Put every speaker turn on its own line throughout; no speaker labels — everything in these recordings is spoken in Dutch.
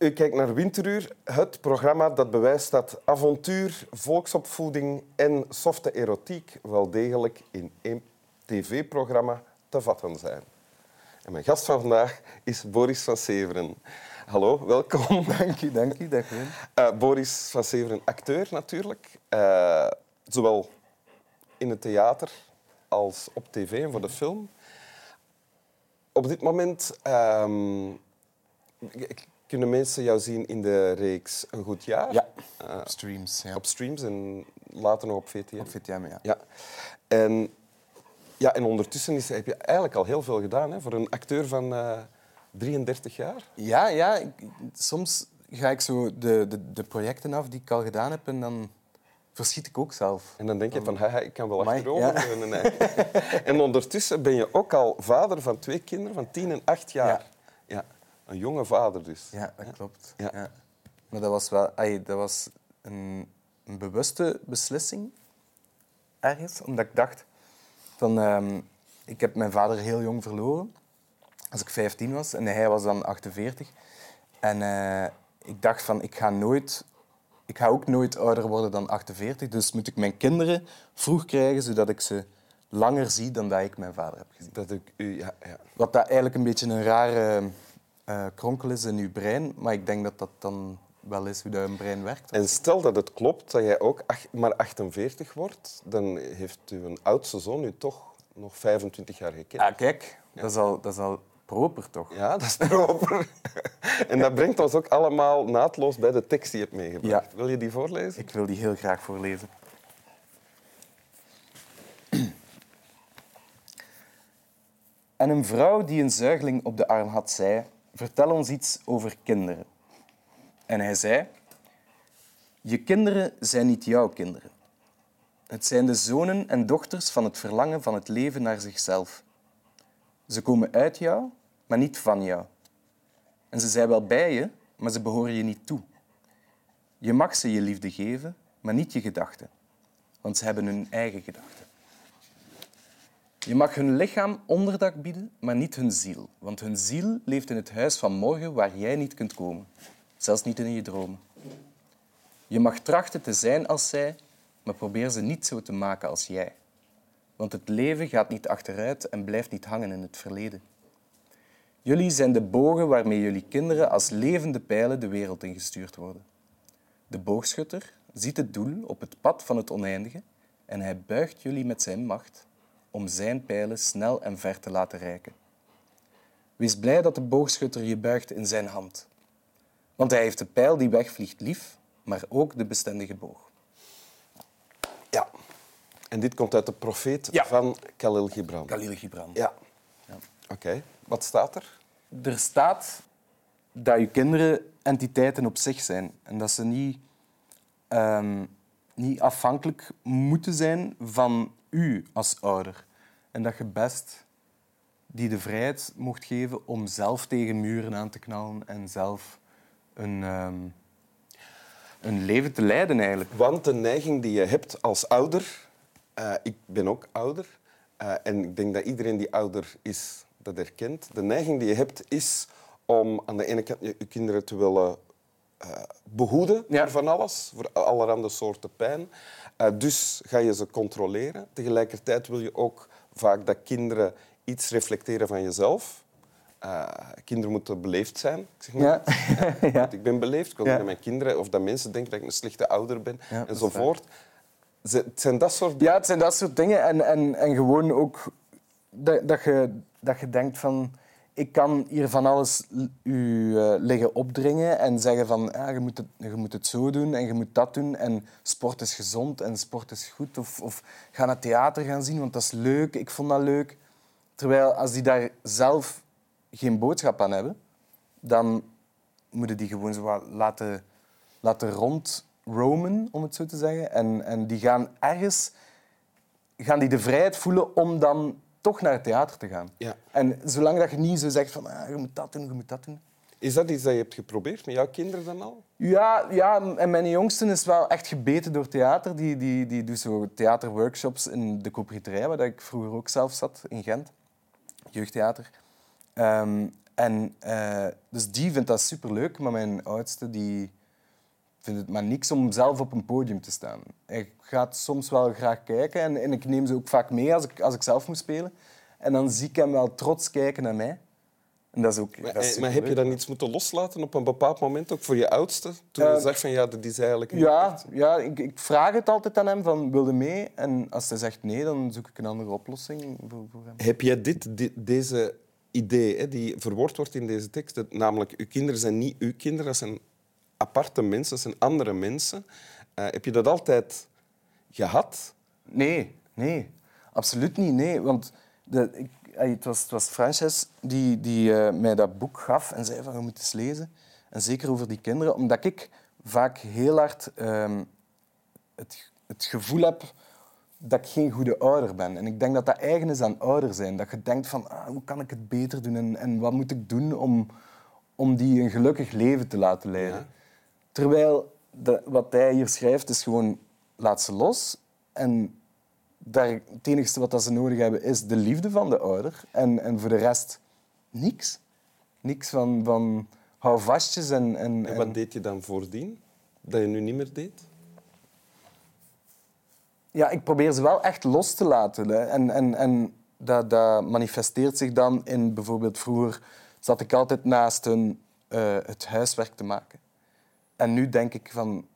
U kijkt naar Winteruur, het programma dat bewijst dat avontuur, volksopvoeding en softe erotiek wel degelijk in één tv-programma te vatten zijn. En mijn gast van vandaag is Boris van Severen. Hallo, welkom.
Dank u, dank u. Dag,
uh, Boris van Severen, acteur natuurlijk. Uh, zowel in het theater als op tv en voor de film. Op dit moment um, kunnen mensen jou zien in de reeks Een Goed Jaar.
Ja, uh, op streams. Ja.
Op streams en later nog op VTM.
Op VTM, ja.
ja. En, ja, en ondertussen is, heb je eigenlijk al heel veel gedaan hè, voor een acteur van uh, 33 jaar.
Ja, ja ik, soms ga ik zo de, de, de projecten af die ik al gedaan heb en dan verschiet ik ook zelf.
En dan denk je van, haha, ik kan wel achterover. Ja. en ondertussen ben je ook al vader van twee kinderen van tien en acht jaar. Ja. ja. Een jonge vader dus.
Ja, dat klopt. Ja. ja. Maar dat was wel ay, dat was een, een, bewuste beslissing ergens. Omdat ik dacht van... Um, ik heb mijn vader heel jong verloren. Als ik 15 was. En hij was dan 48. En uh, ik dacht van, ik ga nooit ik ga ook nooit ouder worden dan 48, dus moet ik mijn kinderen vroeg krijgen, zodat ik ze langer zie dan dat ik mijn vader heb gezien.
Dat ik, ja, ja.
Wat dat eigenlijk een beetje een rare uh, kronkel is in uw brein, maar ik denk dat dat dan wel is hoe dat een brein werkt.
En stel dat het klopt dat jij ook maar 48 wordt, dan heeft uw oudste zoon u toch nog 25 jaar gekend.
Ja, kijk, Dat, is al, dat is al proper, toch?
Ja, dat is proper. en dat brengt ons ook allemaal naadloos bij de tekst die je hebt meegebracht. Wil je die voorlezen?
Ik wil die heel graag voorlezen. En een vrouw die een zuigeling op de arm had, zei... Vertel ons iets over kinderen. En hij zei... Je kinderen zijn niet jouw kinderen. Het zijn de zonen en dochters van het verlangen van het leven naar zichzelf. Ze komen uit jou, maar niet van jou. En ze zijn wel bij je, maar ze behoren je niet toe. Je mag ze je liefde geven, maar niet je gedachten, want ze hebben hun eigen gedachten. Je mag hun lichaam onderdak bieden, maar niet hun ziel, want hun ziel leeft in het huis van morgen waar jij niet kunt komen, zelfs niet in je dromen. Je mag trachten te zijn als zij, maar probeer ze niet zo te maken als jij. Want het leven gaat niet achteruit en blijft niet hangen in het verleden. Jullie zijn de bogen waarmee jullie kinderen als levende pijlen de wereld ingestuurd worden. De boogschutter ziet het doel op het pad van het oneindige en hij buigt jullie met zijn macht om zijn pijlen snel en ver te laten reiken. Wees blij dat de boogschutter je buigt in zijn hand. Want hij heeft de pijl die wegvliegt lief, maar ook de bestendige boog.
Ja, en dit komt uit de profeet van Khalil Gibran.
Khalil Gibran.
Ja. ja. Oké. Wat staat er?
Er staat dat je kinderen entiteiten op zich zijn en dat ze niet, um, niet afhankelijk moeten zijn van u als ouder. En dat je best die de vrijheid mocht geven om zelf tegen muren aan te knallen en zelf een, um, een leven te leiden eigenlijk.
Want de neiging die je hebt als ouder, uh, ik ben ook ouder, uh, en ik denk dat iedereen die ouder is dat herkent. De neiging die je hebt is om aan de ene kant je, kinderen te willen behoeden ja. voor van alles, voor allerhande soorten pijn. Uh, dus ga je ze controleren. Tegelijkertijd wil je ook vaak dat kinderen iets reflecteren van jezelf. Uh, kinderen moeten beleefd zijn. Ik, zeg maar, ja. ja. ik ben beleefd. Ik wil dat mijn kinderen of dat mensen denken dat ik een slechte ouder ben enzovoort. Het zijn dat soort
Ja, het zijn dat soort dingen. En, en, en gewoon ook dat, dat je dat je denkt van ik kan hier van alles u uh, liggen opdringen en zeggen van ja, je, moet het, je moet het zo doen en je moet dat doen en sport is gezond en sport is goed of, of ga naar theater gaan zien, want dat is leuk, ik vond dat leuk. Terwijl als die daar zelf geen boodschap aan hebben, dan moeten die gewoon zo laten, laten rondroamen, om het zo te zeggen. En, en die gaan ergens gaan die de vrijheid voelen om dan toch naar het theater te gaan. Ja. En zolang dat je niet zo zegt van ah, je moet dat doen, je moet dat doen.
Is dat iets dat je hebt geprobeerd met jouw kinderen dan al?
Ja, ja en mijn jongste is wel echt gebeten door theater. Die, die, die doet zo theaterworkshops in de Couperiterij, waar ik vroeger ook zelf zat, in Gent. Jeugdtheater. Um, En eh, dus die vindt dat superleuk, maar mijn oudste die vindt het maar niks om zelf op een podium te staan. Hij gaat soms wel graag kijken en, en ik neem ze ook vaak mee als ik, als ik zelf moet spelen. En dan zie ik hem wel trots kijken naar mij. En dat is ook,
Maar,
dat is
eh, maar heb je dan iets moeten loslaten op een bepaald moment, ook voor je oudste? Toen je
Eh,
zegt van ja, dat is eigenlijk... niet
Ja,
echt.
ja ik, ik vraag het altijd aan hem van wilde mee. En als hij zegt nee, dan zoek ik een andere oplossing voor, voor hem.
Heb jij dit, di- deze idee hè, die verwoord wordt in deze tekst, dat namelijk uw kinderen zijn niet uw kinderen, dat zijn aparte mensen, dat zijn andere mensen. Eh, heb je dat altijd gehad?
Nee, nee, absoluut niet. Nee, want de, ik, ey, het, was, het was Frances die, die eh, mij dat boek gaf en zei van je moet eens lezen. En zeker over die kinderen, omdat ik vaak heel hard ehm, het, het gevoel heb dat ik geen goede ouder ben. En ik denk dat dat eigen is aan ouder zijn. Dat je denkt van ah, hoe kan ik het beter doen en, en wat moet ik doen om, om die een gelukkig leven te laten leiden.
Ja.
Terwijl de, wat hij hier schrijft is gewoon laat ze los. En daar, het enige wat dat ze nodig hebben is de liefde van de ouder. En, en voor de rest niks. Niks van, van hou vastjes en... en,
En
en-
wat deed je dan voordien, dat je nu niet meer deed?
Ja, ik probeer ze wel echt los te laten. Hè. En, en, en dat, dat manifesteert zich dan in bijvoorbeeld vroeger zat ik altijd naast hun eh, het huiswerk te maken. En nu denk ik van,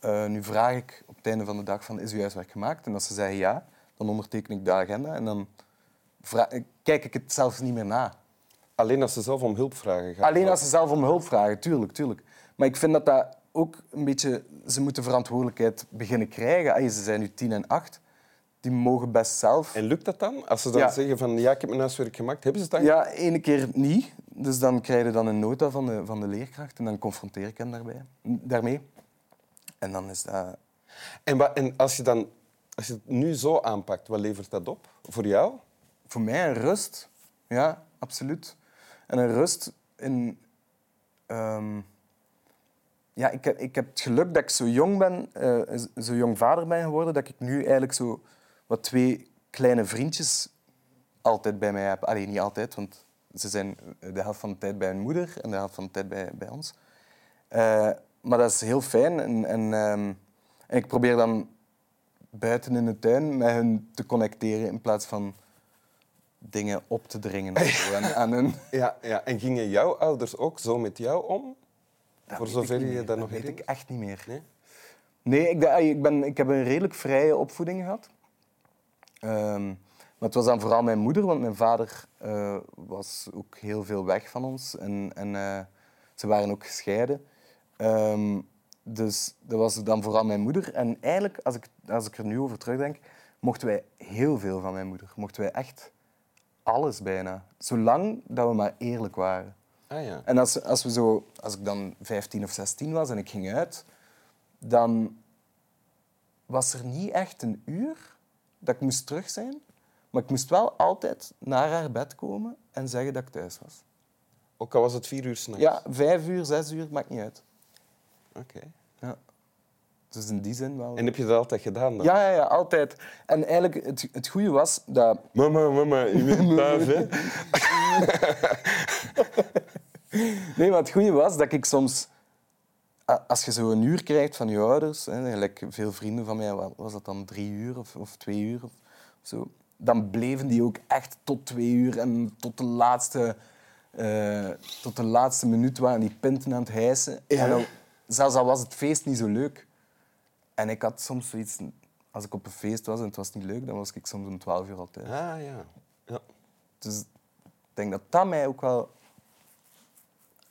eh, nu vraag ik op het einde van de dag van is uw huiswerk gemaakt? En als ze zeggen ja, dan onderteken ik de agenda en dan kijk ik het zelfs niet meer na.
Alleen als ze zelf om hulp vragen. gaat
Alleen
dat.
als ze zelf om hulp vragen, tuurlijk, tuurlijk. Maar ik vind dat dat ook een beetje... Ze moeten verantwoordelijkheid beginnen krijgen. Ay, ze zijn nu tien en acht. Die mogen best zelf...
En lukt dat dan? Als ze dan
Ja.
zeggen van ja, ik heb mijn huiswerk gemaakt, hebben ze het dan?
Ja, ene keer niet. Dus dan krijg je dan een nota van de, van de leerkracht en dan confronteer ik hen daarbij, daarmee. En dan is dat...
En, wa- en als, je dan, als je het nu zo aanpakt, wat levert dat op voor jou?
Voor mij een rust. Ja, absoluut. En een rust in... ehm, ja, ik, heb, ik heb het geluk dat ik zo jong ben, eh, zo jong vader ben geworden, dat ik nu eigenlijk zo wat twee kleine vriendjes altijd bij mij heb. Alleen niet altijd, want ze zijn de helft van de tijd bij hun moeder en de helft van de tijd bij, bij ons. Eh, maar dat is heel fijn. En, en, ehm, en ik probeer dan buiten in de tuin met hun te connecteren in plaats van dingen op te dringen aan, aan hun.
Ja, ja. En gingen jouw ouders ook zo met jou om?
Dat
voor zover je dat nog
weet ik echt niet meer.
Nee?
Nee, ik, ik, ben, ik heb een redelijk vrije opvoeding gehad. Ehm, maar het was dan vooral mijn moeder, want mijn vader eh, was ook heel veel weg van ons. En, en eh, ze waren ook gescheiden. Ehm, dus dat was dan vooral mijn moeder. En eigenlijk, als ik, als ik er nu over terugdenk, mochten wij heel veel van mijn moeder. Mochten wij echt alles bijna. Zolang dat we maar eerlijk waren.
Ah ja.
En als, als, we zo, als ik dan 15 of 16 was en ik ging uit, dan was er niet echt een uur dat ik moest terug zijn. Maar ik moest wel altijd naar haar bed komen en zeggen dat ik thuis was.
Ook al was het vier uur s'nachts?
Ja, vijf uur, zes uur, maakt niet uit.
Oké.
Ja. Dus in die zin wel.
En heb je dat altijd gedaan dan?
Ja, ja, ja, altijd. En eigenlijk, het, het goede was dat...
Mama, mama, je bent thuis, hè?
Nee, maar het goede was dat ik soms... Als je zo een uur krijgt van je ouders, hè, veel vrienden van mij, was dat dan drie uur of, of twee uur of zo, dan bleven die ook echt tot twee uur en tot de laatste, eh, tot de laatste minuut waren die pinten aan het hijsen. En dan, zelfs al was het feest niet zo leuk. En ik had soms zoiets... Als ik op een feest was en het was niet leuk, dan was ik soms om twaalf uur al thuis.
Ah ja. ja.
Dus ik denk dat dat mij ook wel...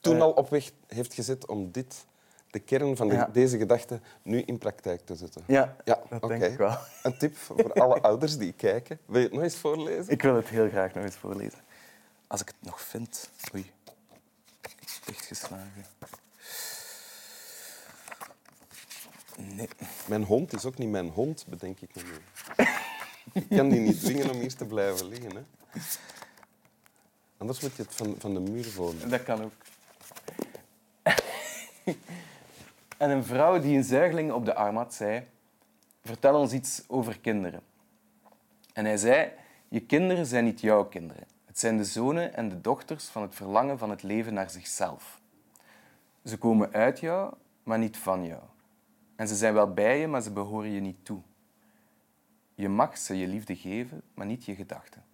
Toen
Eh.
al op weg heeft gezet om dit, de kern van de-
Ja.
deze gedachte, nu in praktijk te zetten.
Ja,
Ja,
dat
oké.
denk ik wel.
Een tip voor alle ouders die kijken. Wil je het nog eens voorlezen?
Ik wil het heel graag nog eens voorlezen. Als ik het nog vind. Oei. Dichtgeslagen. Nee.
Mijn hond is ook niet mijn hond, bedenk ik me nu. Ik kan die niet dwingen om hier te blijven liggen. Hè. Anders moet je het van, van de muur volgen.
Dat kan ook. En een vrouw die een zuigeling op de arm had, zei... Vertel ons iets over kinderen. En hij zei... Je kinderen zijn niet jouw kinderen. Het zijn de zonen en de dochters van het verlangen van het leven naar zichzelf. Ze komen uit jou, maar niet van jou. En ze zijn wel bij je, maar ze behoren je niet toe. Je mag ze je liefde geven, maar niet je gedachten.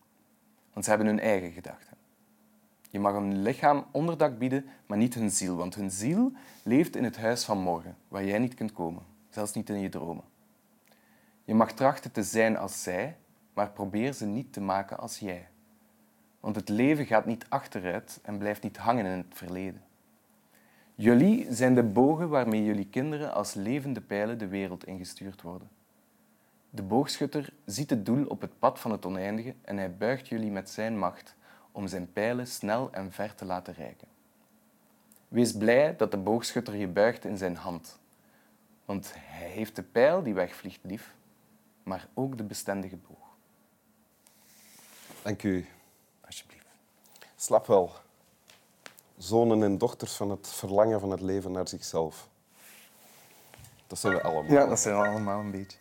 Want ze hebben hun eigen gedachten. Je mag hun lichaam onderdak bieden, maar niet hun ziel. Want hun ziel leeft in het huis van morgen, waar jij niet kunt komen, zelfs niet in je dromen. Je mag trachten te zijn als zij, maar probeer ze niet te maken als jij. Want het leven gaat niet achteruit en blijft niet hangen in het verleden. Jullie zijn de bogen waarmee jullie kinderen als levende pijlen de wereld ingestuurd worden. De boogschutter ziet het doel op het pad van het oneindige en hij buigt jullie met zijn macht om zijn pijlen snel en ver te laten reiken. Wees blij dat de boogschutter je buigt in zijn hand, want hij heeft de pijl die wegvliegt lief, maar ook de bestendige boog.
Dank u.
Alsjeblieft.
Slap wel. Zonen en dochters van het verlangen van het leven naar zichzelf. Dat zijn we allemaal.
Ja, dat zijn we allemaal een beetje.